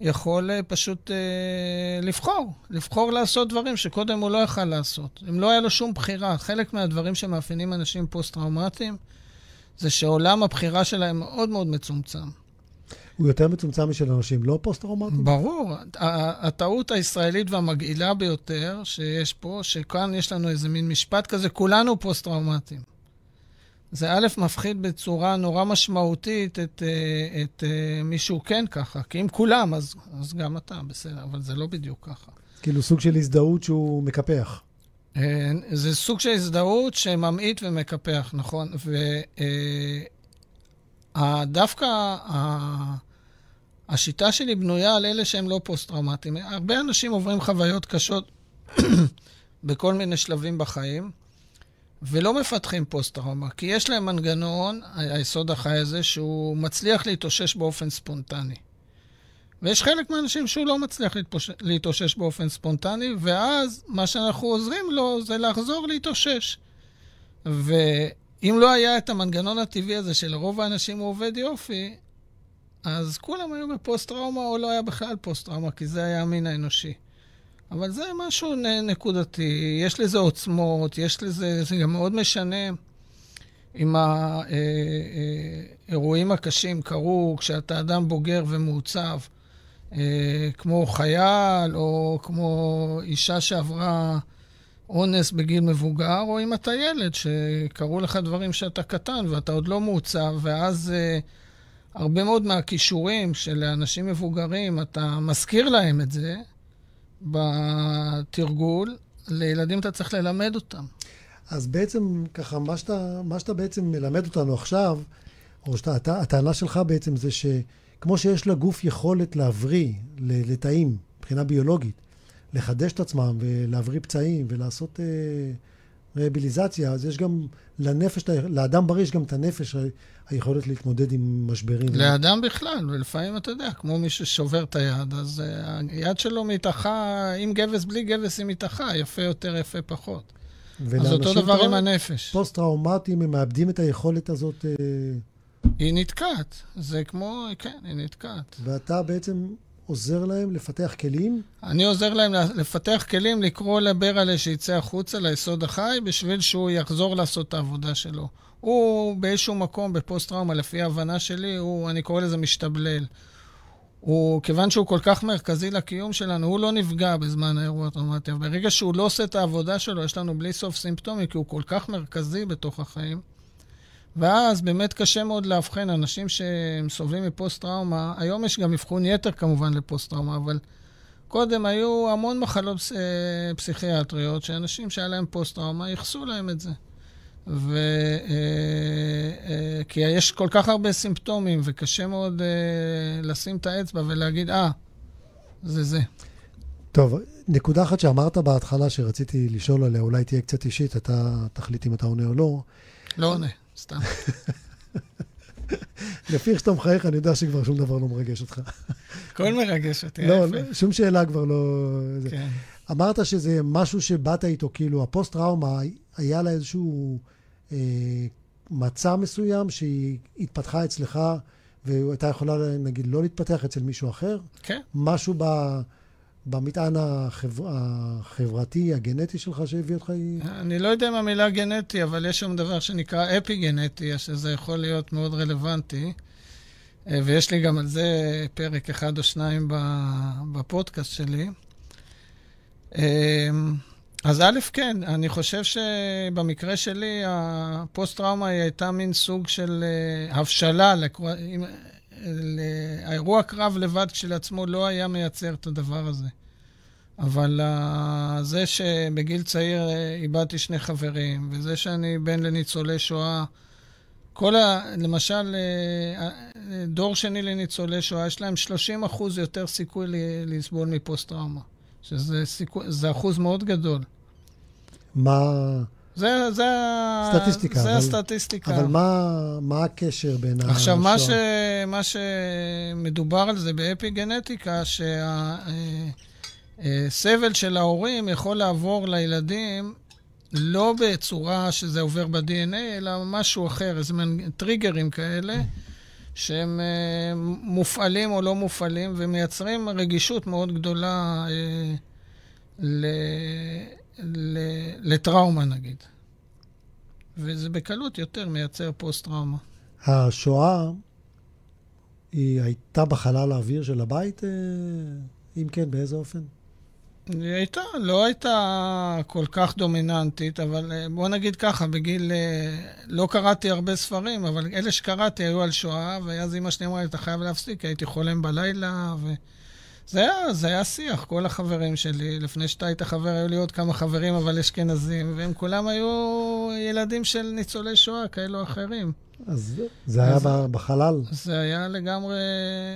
יכול אה, פשוט אה, לבחור, לבחור לעשות דברים שקודם הוא לא יכל לעשות. אם לא היה לו שום בחירה, חלק מהדברים שמאפיינים אנשים פוסט-טראומטיים, זה שעולם הבחירה שלהם מאוד מאוד מצומצם. הוא יותר מצומצם משל אנשים לא פוסט-טראומטיים? ברור. הטעות הישראלית והמגעילה ביותר שיש פה, שכאן יש לנו איזה מין משפט כזה, כולנו פוסט-טראומטיים. זה א', מפחיד בצורה נורא משמעותית את, אה, את, את אה, מישהו כן ככה. כי אם כולם, אז, אז גם אתה, בסדר, אבל זה לא בדיוק ככה. כאילו סוג של הזדהות שהוא מקפח. אה, זה סוג של הזדהות שממעיט ומקפח, נכון. ודווקא השיטה שלי בנויה על אלה שהם לא פוסט-טראומטיים. הרבה אנשים עוברים חוויות קשות בכל מיני שלבים בחיים. ולא מפתחים פוסט-טראומה, כי יש להם מנגנון, היסוד החי הזה, שהוא מצליח להתאושש באופן ספונטני. ויש חלק מהאנשים שהוא לא מצליח להתפוש... להתאושש באופן ספונטני, ואז מה שאנחנו עוזרים לו זה לחזור להתאושש. ואם לא היה את המנגנון הטבעי הזה שלרוב האנשים הוא עובד יופי, אז כולם היו בפוסט-טראומה, או לא היה בכלל פוסט-טראומה, כי זה היה המין האנושי. אבל זה משהו נקודתי, יש לזה עוצמות, יש לזה, זה גם מאוד משנה אם האירועים הקשים קרו כשאתה אדם בוגר ומעוצב, אה, כמו חייל, או כמו אישה שעברה אונס בגיל מבוגר, או אם אתה ילד, שקרו לך דברים שאתה קטן ואתה עוד לא מעוצב, ואז אה, הרבה מאוד מהכישורים של אנשים מבוגרים, אתה מזכיר להם את זה בתרגול, לילדים אתה צריך ללמד אותם. אז בעצם, ככה, מה שאתה, מה שאתה בעצם מלמד אותנו עכשיו, או שאתה, הטענה שלך בעצם זה שכמו שיש לגוף יכולת להבריא לתאים מבחינה ביולוגית, לחדש את עצמם ולהבריא פצעים ולעשות אה, רהביליזציה, אז יש גם לנפש, לאדם בריא יש גם את הנפש, היכולת להתמודד עם משברים. לאדם בכלל, ולפעמים אתה יודע, כמו מי ששובר את היד, אז אה, היד שלו מתאחה, עם גבס, בלי גבס היא מתאחה, יפה יותר, יפה פחות. אז אותו דבר עם הנפש. פוסט-טראומטיים, הם מאבדים את היכולת הזאת... אה... היא נתקעת. זה כמו, כן, היא נתקעת. ואתה בעצם עוזר להם לפתח כלים? אני עוזר להם לפתח כלים, לקרוא לברלה שיצא החוצה ליסוד החי, בשביל שהוא יחזור לעשות את העבודה שלו. הוא באיזשהו מקום, בפוסט-טראומה, לפי ההבנה שלי, הוא, אני קורא לזה משתבלל. הוא, כיוון שהוא כל כך מרכזי לקיום שלנו, הוא לא נפגע בזמן האירוע הטראומטי. ברגע שהוא לא עושה את העבודה שלו, יש לנו בלי סוף סימפטומים, כי הוא כל כך מרכזי בתוך החיים. ואז באמת קשה מאוד לאבחן אנשים שהם סובלים מפוסט-טראומה. היום יש גם אבחון יתר כמובן לפוסט-טראומה, אבל קודם היו המון מחלות אה, פסיכיאטריות שאנשים שהיה להם פוסט-טראומה ייחסו להם את זה. ו... אה, אה, כי יש כל כך הרבה סימפטומים, וקשה מאוד לשים את האצבע ולהגיד, אה, זה זה. טוב, נקודה אחת שאמרת בהתחלה שרציתי לשאול עליה, אולי תהיה קצת אישית, אתה תחליט אם אתה עונה או לא. לא עונה. סתם. לפי איך שאתה מחייך, אני יודע שכבר שום דבר לא מרגש אותך. הכל מרגש אותי, לא, שום שאלה כבר לא... כן. אמרת שזה משהו שבאת איתו, כאילו, הפוסט-טראומה, היה לה איזשהו אה, מצע מסוים שהיא התפתחה אצלך, והייתה יכולה, נגיד, לא להתפתח אצל מישהו אחר? כן. משהו ב... במטען החבר... החברתי, הגנטי שלך שהביא אותך? אני לא יודע אם המילה גנטי, אבל יש שם דבר שנקרא אפי-גנטי, שזה יכול להיות מאוד רלוונטי. אה, ויש לי גם על זה פרק אחד או שניים בפודקאסט שלי. אה, אז א', כן, אני חושב שבמקרה שלי, הפוסט-טראומה היא הייתה מין סוג של אה, הבשלה. האירוע קרב לבד כשלעצמו לא היה מייצר את הדבר הזה. אבל uh, זה שבגיל צעיר uh, איבדתי שני חברים, וזה שאני בן לניצולי שואה, כל ה... למשל, uh, דור שני לניצולי שואה, יש להם 30 אחוז יותר סיכוי לסבול מפוסט-טראומה, שזה סיכוי, אחוז מאוד גדול. מה... זה, זה, סטטיסטיקה, זה אבל, הסטטיסטיקה. אבל מה, מה הקשר בין השואה? עכשיו, מה, ש, מה שמדובר על זה באפיגנטיקה, שהסבל של ההורים יכול לעבור לילדים לא בצורה שזה עובר ב-DNA, אלא משהו אחר, איזה מין טריגרים כאלה, שהם אה, מופעלים או לא מופעלים, ומייצרים רגישות מאוד גדולה אה, ל... לטראומה נגיד. וזה בקלות יותר מייצר פוסט-טראומה. השואה, היא הייתה בחלל האוויר של הבית? אה, אם כן, באיזה אופן? היא הייתה, לא הייתה כל כך דומיננטית, אבל אה, בוא נגיד ככה, בגיל... אה, לא קראתי הרבה ספרים, אבל אלה שקראתי היו על שואה, ואז אמא שלי אמרה לי, אתה חייב להפסיק, הייתי חולם בלילה, ו... זה היה, זה היה שיח, כל החברים שלי. לפני שאתה היית חבר, היו לי עוד כמה חברים, אבל אשכנזים, והם כולם היו ילדים של ניצולי שואה, כאלו אחרים. אז זה היה אז, בחלל? זה היה לגמרי...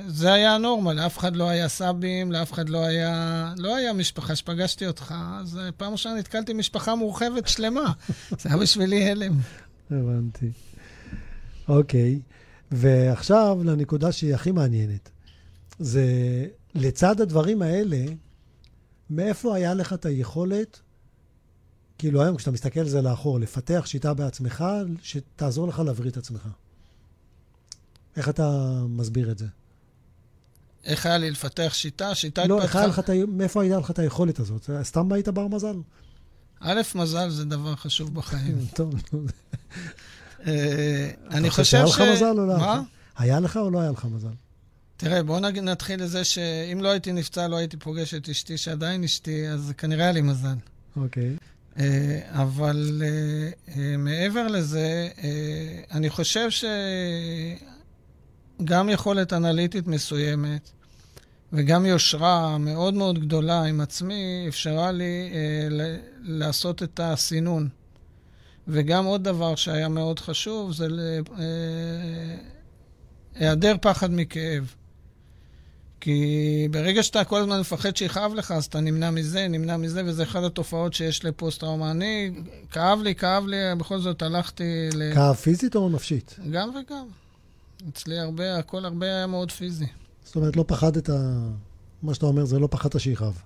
זה היה הנורמה, לאף אחד לא היה סבים, לאף אחד לא היה... לא היה משפחה שפגשתי אותך, אז פעם ראשונה נתקלתי משפחה מורחבת שלמה. זה היה בשבילי הלם. הבנתי. אוקיי, ועכשיו לנקודה שהיא הכי מעניינת. זה לצד הדברים האלה, מאיפה היה לך את היכולת, כאילו היום כשאתה מסתכל על זה לאחור, לפתח שיטה בעצמך שתעזור לך להבריא את עצמך? איך אתה מסביר את זה? איך היה לי לפתח שיטה? שיטה לא, התפתחה... היה את ה- מאיפה הייתה לך את היכולת הזאת? סתם היית בר מזל? א', מזל זה דבר חשוב בחיים. טוב, נו. אה, אני חושב ש... לך מזל או לא היה מה? לך? היה לך או לא היה לך מזל? תראה, בואו נתחיל לזה שאם לא הייתי נפצע, לא הייתי פוגש את אשתי, שעדיין אשתי, אז כנראה היה לי מזל. אוקיי. אה, אבל אה, אה, מעבר לזה, אני חושב שגם יכולת אנליטית מסוימת וגם יושרה מאוד מאוד גדולה עם עצמי אפשרה לי לעשות את הסינון. וגם עוד דבר שהיה מאוד חשוב זה היעדר פחד מכאב. כי ברגע שאתה כל הזמן מפחד שיכאב לך, אז אתה נמנע מזה, נמנע מזה, וזה אחת התופעות שיש לפוסט-טראומה. אני, כאב לי, כאב לי, בכל זאת הלכתי ל... כאב פיזית או נפשית? גם וגם. אצלי הרבה, הכל הרבה היה מאוד פיזי. זאת אומרת, לא פחדת, מה שאתה אומר זה לא פחדת שיכאב.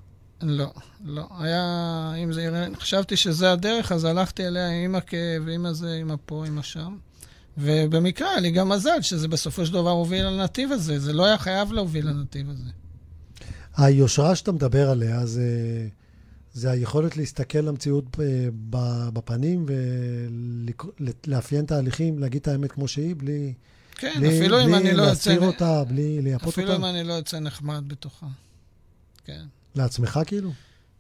לא, לא. היה, אם זה חשבתי שזה הדרך, אז הלכתי אליה עם הכאב, עם הזה, עם הפה, עם השם. ובמקרה היה לי גם מזל שזה בסופו של דבר הוביל לנתיב הזה. זה לא היה חייב להוביל לנתיב הזה. היושרה שאתה מדבר עליה זה, זה היכולת להסתכל למציאות אה, בפנים ולאפיין תהליכים, להגיד את האמת כמו שהיא, בלי, כן, בלי, אפילו אם בלי אני לא יוצא... להסתיר אותה, בלי לייפות אפילו אותה. אם אני לא יוצא נחמד בתוכה. כן. לעצמך כאילו?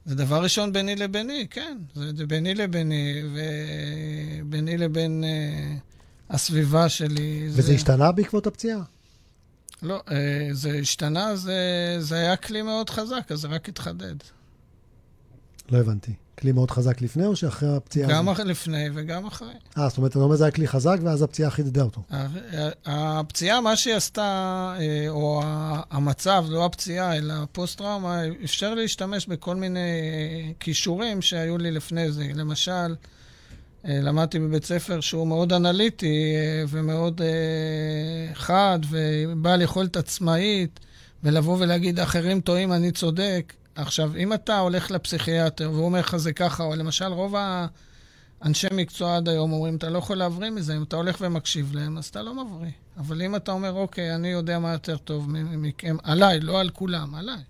זה דבר ראשון ביני לביני, כן. זה ביני לביני, וביני לבין אה, הסביבה שלי. וזה השתנה בעקבות הפציעה? לא, אה, זה השתנה, זה, זה היה כלי מאוד חזק, אז זה רק התחדד. לא הבנתי. כלי מאוד חזק לפני או שאחרי הפציעה גם הזאת? לפני וגם אחרי. אה, זאת אומרת, אתה אומר זה היה כלי חזק ואז הפציעה חידדה אותו. ה- ה- הפציעה, מה שהיא עשתה, אה, או המצב, לא הפציעה, אלא הפוסט-טראומה, אפשר להשתמש בכל מיני אה, כישורים שהיו לי לפני זה. למשל, אה, למדתי בבית ספר שהוא מאוד אנליטי אה, ומאוד אה, חד, ובעל יכולת עצמאית, ולבוא ולהגיד, אחרים טועים, אני צודק. עכשיו, אם אתה הולך לפסיכיאטר והוא אומר לך זה ככה, או למשל רוב ה... אנשי מקצוע עד היום אומרים, אתה לא יכול להבריא מזה, אם אתה הולך ומקשיב להם, אז אתה לא מבריא. אבל אם אתה אומר, אוקיי, אני יודע מה יותר טוב מכם, עליי, לא על כולם, עליי.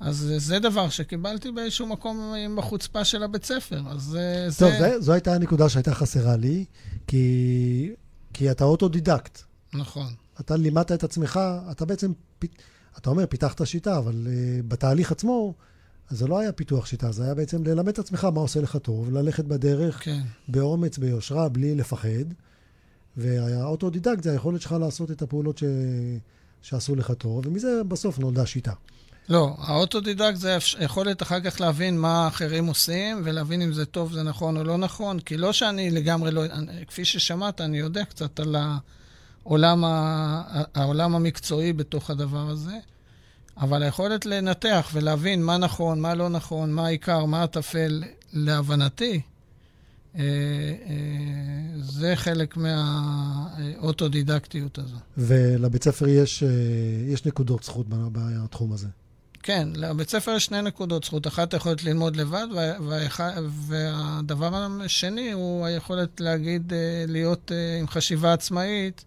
אז זה דבר שקיבלתי באיזשהו מקום עם החוצפה של הבית ספר. אז זה... טוב, זה... זו הייתה הנקודה שהייתה חסרה לי, כי, כי אתה אוטודידקט. נכון. אתה לימדת את עצמך, אתה בעצם, אתה אומר, פיתחת שיטה, אבל אה, בתהליך עצמו, אז זה לא היה פיתוח שיטה, זה היה בעצם ללמד את עצמך מה עושה לך טוב, ללכת בדרך כן. באומץ, ביושרה, בלי לפחד. והאוטודידקט זה היכולת שלך לעשות את הפעולות ש... שעשו לך טוב, ומזה בסוף נולדה שיטה. לא, האוטודידקט זה האפש- יכולת אחר כך להבין מה האחרים עושים, ולהבין אם זה טוב, זה נכון או לא נכון, כי לא שאני לגמרי לא... אני- כפי ששמעת, אני יודע קצת על העולם, ה... העולם המקצועי בתוך הדבר הזה, אבל היכולת לנתח ולהבין מה נכון, מה לא נכון, מה העיקר, מה הטפל, להבנתי, אה, אה, זה חלק מהאוטודידקטיות הזו. ולבית ספר יש, אה, יש נקודות זכות בתחום הזה. כן, לבית ספר יש שני נקודות זכות. אחת היכולת ללמוד לבד, וה- והאח- והדבר השני הוא היכולת להגיד, אה, להיות אה, עם חשיבה עצמאית,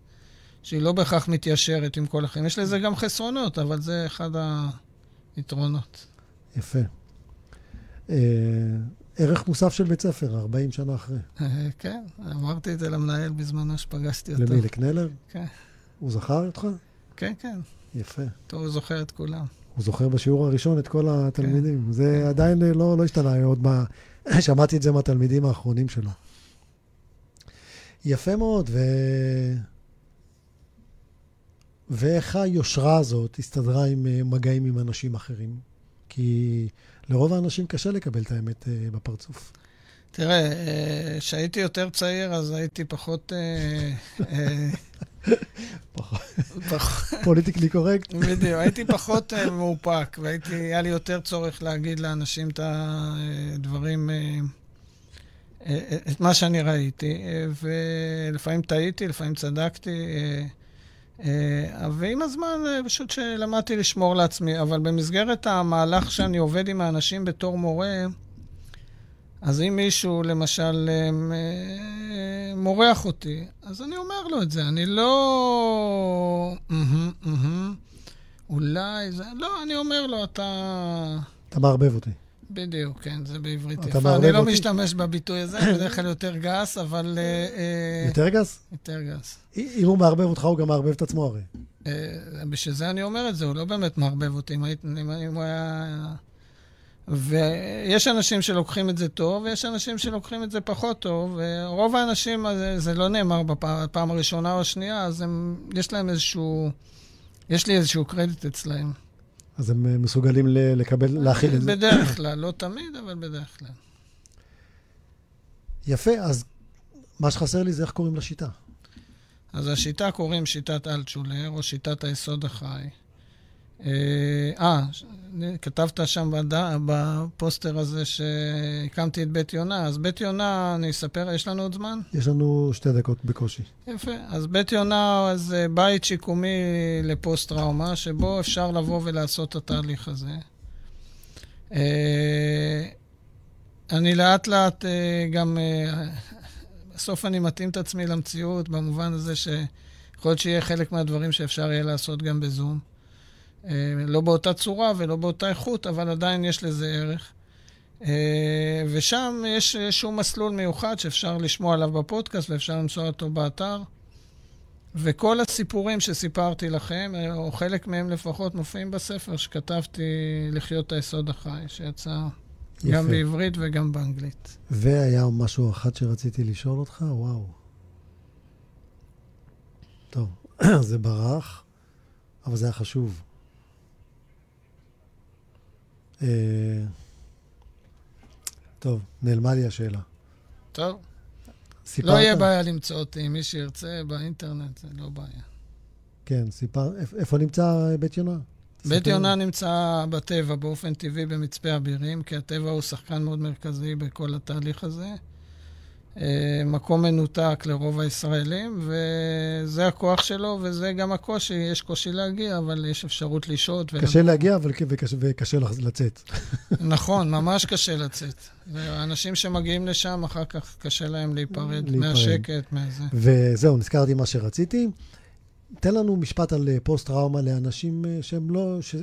שהיא לא בהכרח מתיישרת עם כל החיים. יש לזה גם חסרונות, אבל זה אחד היתרונות. יפה. אה, ערך מוסף של בית ספר, 40 שנה אחרי. כן, אמרתי את זה למנהל בזמנו שפגשתי אותו. למי? לקנלר? כן. הוא זכר אותך? כן, כן. יפה. טוב, הוא זוכר את כולם. הוא זוכר בשיעור הראשון את כל התלמידים. כן. זה עדיין אה, לא, לא השתנה עוד מה... שמעתי את זה מהתלמידים האחרונים שלו. יפה מאוד, ו... ואיך היושרה הזאת הסתדרה עם אה, מגעים עם אנשים אחרים? כי לרוב האנשים קשה לקבל את האמת אה, בפרצוף. תראה, אה, כשהייתי יותר צעיר, אז הייתי פחות... פוליטיקלי קורקט? בדיוק, הייתי פחות אה, מאופק, והייתי, היה לי יותר צורך להגיד לאנשים את הדברים, אה, אה, את מה שאני ראיתי, ולפעמים טעיתי, לפעמים צדקתי, ועם הזמן פשוט שלמדתי לשמור לעצמי, אבל במסגרת המהלך שאני עובד עם האנשים בתור מורה, אז אם מישהו, למשל, אה, אה, מורח אותי, אז אני אומר לו את זה. אני לא... אולי זה... לא, אני אומר לו, אתה... אתה מערבב אותי. בדיוק, כן, זה בעברית יפה. אני לא? משתמש בביטוי הזה, בדרך כלל יותר גס, אבל... אה, יותר גס? יותר גס. אם הוא מערבב אותך, הוא גם מערבב את עצמו הרי. בשביל זה אני אומר את זה, הוא לא באמת מערבב אותי. אם הוא היה... ויש אנשים שלוקחים את זה טוב, ויש אנשים שלוקחים את זה פחות טוב, ורוב האנשים, זה, זה לא נאמר בפעם הראשונה או השנייה, אז הם, יש להם איזשהו... יש לי איזשהו קרדיט אצלהם. אז הם אה, מסוגלים לקבל, להכיל את זה. בדרך כלל, לא תמיד, אבל בדרך כלל. יפה, אז מה שחסר לי זה איך קוראים לשיטה. אז השיטה קוראים שיטת אלטשולר, או שיטת היסוד החי. אה, אה, כתבת שם. בפוסטר הזה שהקמתי את בית יונה, אז בית יונה, אני אספר, יש לנו עוד זמן? יש לנו שתי דקות בקושי. יפה. אז בית יונה זה בית שיקומי לפוסט-טראומה, שבו אפשר לבוא ולעשות את התהליך הזה. אה, אני לאט לאט אה, גם, בסוף אני מתאים את עצמי למציאות, במובן הזה שיכול להיות שיהיה חלק מהדברים שאפשר יהיה לעשות גם בזום. אה, לא באותה צורה ולא באותה איכות, אבל עדיין יש לזה ערך. אה, ושם יש איזשהו מסלול מיוחד שאפשר לשמוע עליו בפודקאסט ואפשר למצוא אותו באתר. וכל הסיפורים שסיפרתי לכם, אה, או חלק מהם לפחות, מופיעים בספר שכתבתי לחיות את היסוד החי, שיצא יפה. גם בעברית וגם באנגלית. והיה משהו אחד שרציתי לשאול אותך, וואו. טוב, זה ברח, אבל זה היה חשוב. אה, טוב, נעלמה לי השאלה. טוב, סיפרת? לא יהיה בעיה למצוא אותי, מי שירצה באינטרנט, זה לא בעיה. כן, סיפר... איפ- איפה נמצא בית יונה? בית. יונה נמצא בטבע באופן טבעי במצפה אבירים, כי הטבע הוא שחקן מאוד מרכזי בכל התהליך הזה. אה, מקום מנותק לרוב הישראלים, וזה הכוח שלו, וזה גם הקושי. יש קושי להגיע, אבל יש אפשרות לשהות. ול- קשה להגיע, אבל וקשה, וקשה לצאת. נכון, ממש קשה לצאת. ואנשים שמגיעים לשם, אחר כך קשה להם להיפרד להיפרד. מהשקט, מהזה. וזהו, נזכרתי מה שרציתי. תן לנו משפט על אה, פוסט-טראומה לאנשים אה, שהם לא... ש...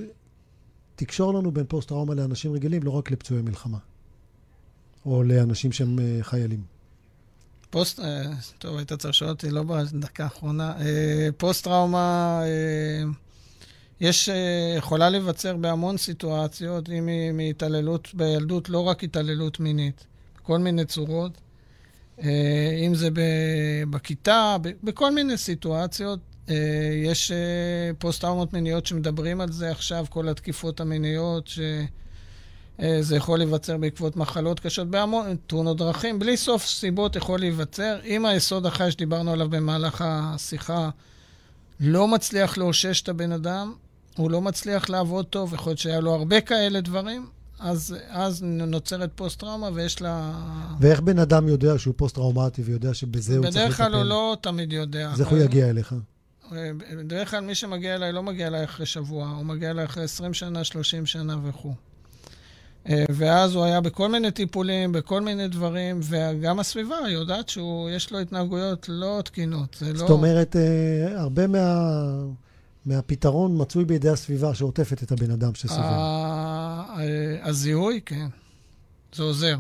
תקשור לנו בין פוסט-טראומה לאנשים רגילים, לא רק לפצועי מלחמה. או לאנשים שהם חיילים. פוסט, אה, טוב, היית צריך לשאול אותי, לא בדקה האחרונה. אה, פוסט-טראומה, אה, יש, יכולה להיווצר בהמון סיטואציות, אם היא מהתעללות בילדות, לא רק התעללות מינית, בכל מיני צורות. אם זה בכיתה, בכל מיני סיטואציות. יש פוסט-טראומות מיניות שמדברים על זה עכשיו, כל התקיפות המיניות, ש... אה, זה יכול להיווצר בעקבות מחלות קשות בהמון, תאונות דרכים, בלי סוף סיבות יכול להיווצר. אם היסוד החי שדיברנו עליו במהלך השיחה לא מצליח לאושש את הבן אדם, הוא לא מצליח לעבוד טוב, יכול להיות שהיה לו הרבה כאלה דברים, אז, אז נוצרת פוסט-טראומה ויש לה... ואיך בן אדם יודע שהוא פוסט-טראומטי ויודע שבזה הוא צריך לטפל? בדרך כלל הוא לא תמיד יודע. אז איך הוא יגיע אליך? אה, בדרך כלל מי שמגיע אליי לא מגיע אליי אחרי שבוע, הוא מגיע אליי אחרי 20 שנה, 30 שנה וכו'. אה, ואז הוא היה בכל מיני טיפולים, בכל מיני דברים, וגם הסביבה יודעת שיש לו התנהגויות לא תקינות. זה זאת לא... אומרת, אה, הרבה מה... מהפתרון מצוי בידי הסביבה שעוטפת את הבן אדם שסובל. הזיהוי, כן. זה עוזר.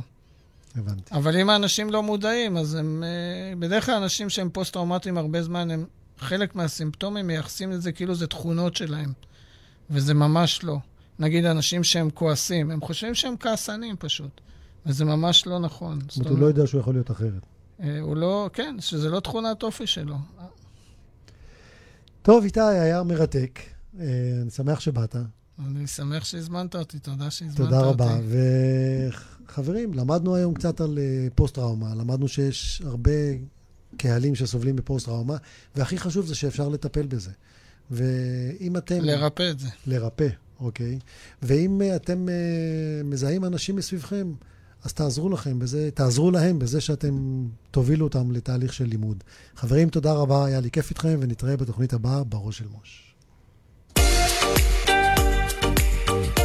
הבנתי. אבל אם האנשים לא מודעים, אז הם... אה, בדרך כלל אנשים שהם פוסט-טראומטיים הרבה זמן, הם חלק מהסימפטומים מייחסים את זה כאילו זה תכונות שלהם. וזה ממש לא. נגיד אנשים שהם כועסים, הם חושבים שהם כעסנים פשוט. וזה ממש לא נכון. זאת אומרת, הוא לא יודע שהוא יכול להיות אחרת. אה, הוא לא, כן, שזה לא תכונת אופי שלו. טוב, איתי, היה מרתק. אה, אני שמח שבאת. אני שמח שהזמנת אותי, תודה שהזמנת אותי. תודה רבה. וחברים, למדנו היום קצת על אה, פוסט-טראומה. למדנו שיש הרבה קהלים שסובלים בפוסט-טראומה, והכי חשוב זה שאפשר לטפל בזה. ואם אתם... לרפא את זה. לרפא, אוקיי? ואם אה, אתם אה, מזהים אנשים מסביבכם, אז תעזרו לכם בזה, תעזרו להם בזה שאתם תובילו אותם לתהליך של לימוד. חברים, תודה רבה, היה לי כיף איתכם, ונתראה בתוכנית הבאה, בראש של מוש.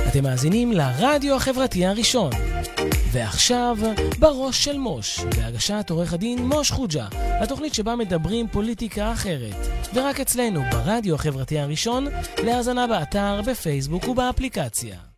אתם מאזינים לרדיו החברתי הראשון. ועכשיו, בראש של מוש, בהגשת עורך הדין מוש חוג'ה, התוכנית שבה מדברים פוליטיקה אחרת. ורק אצלנו, ברדיו החברתי הראשון, להאזנה באתר, בפייסבוק ובאפליקציה.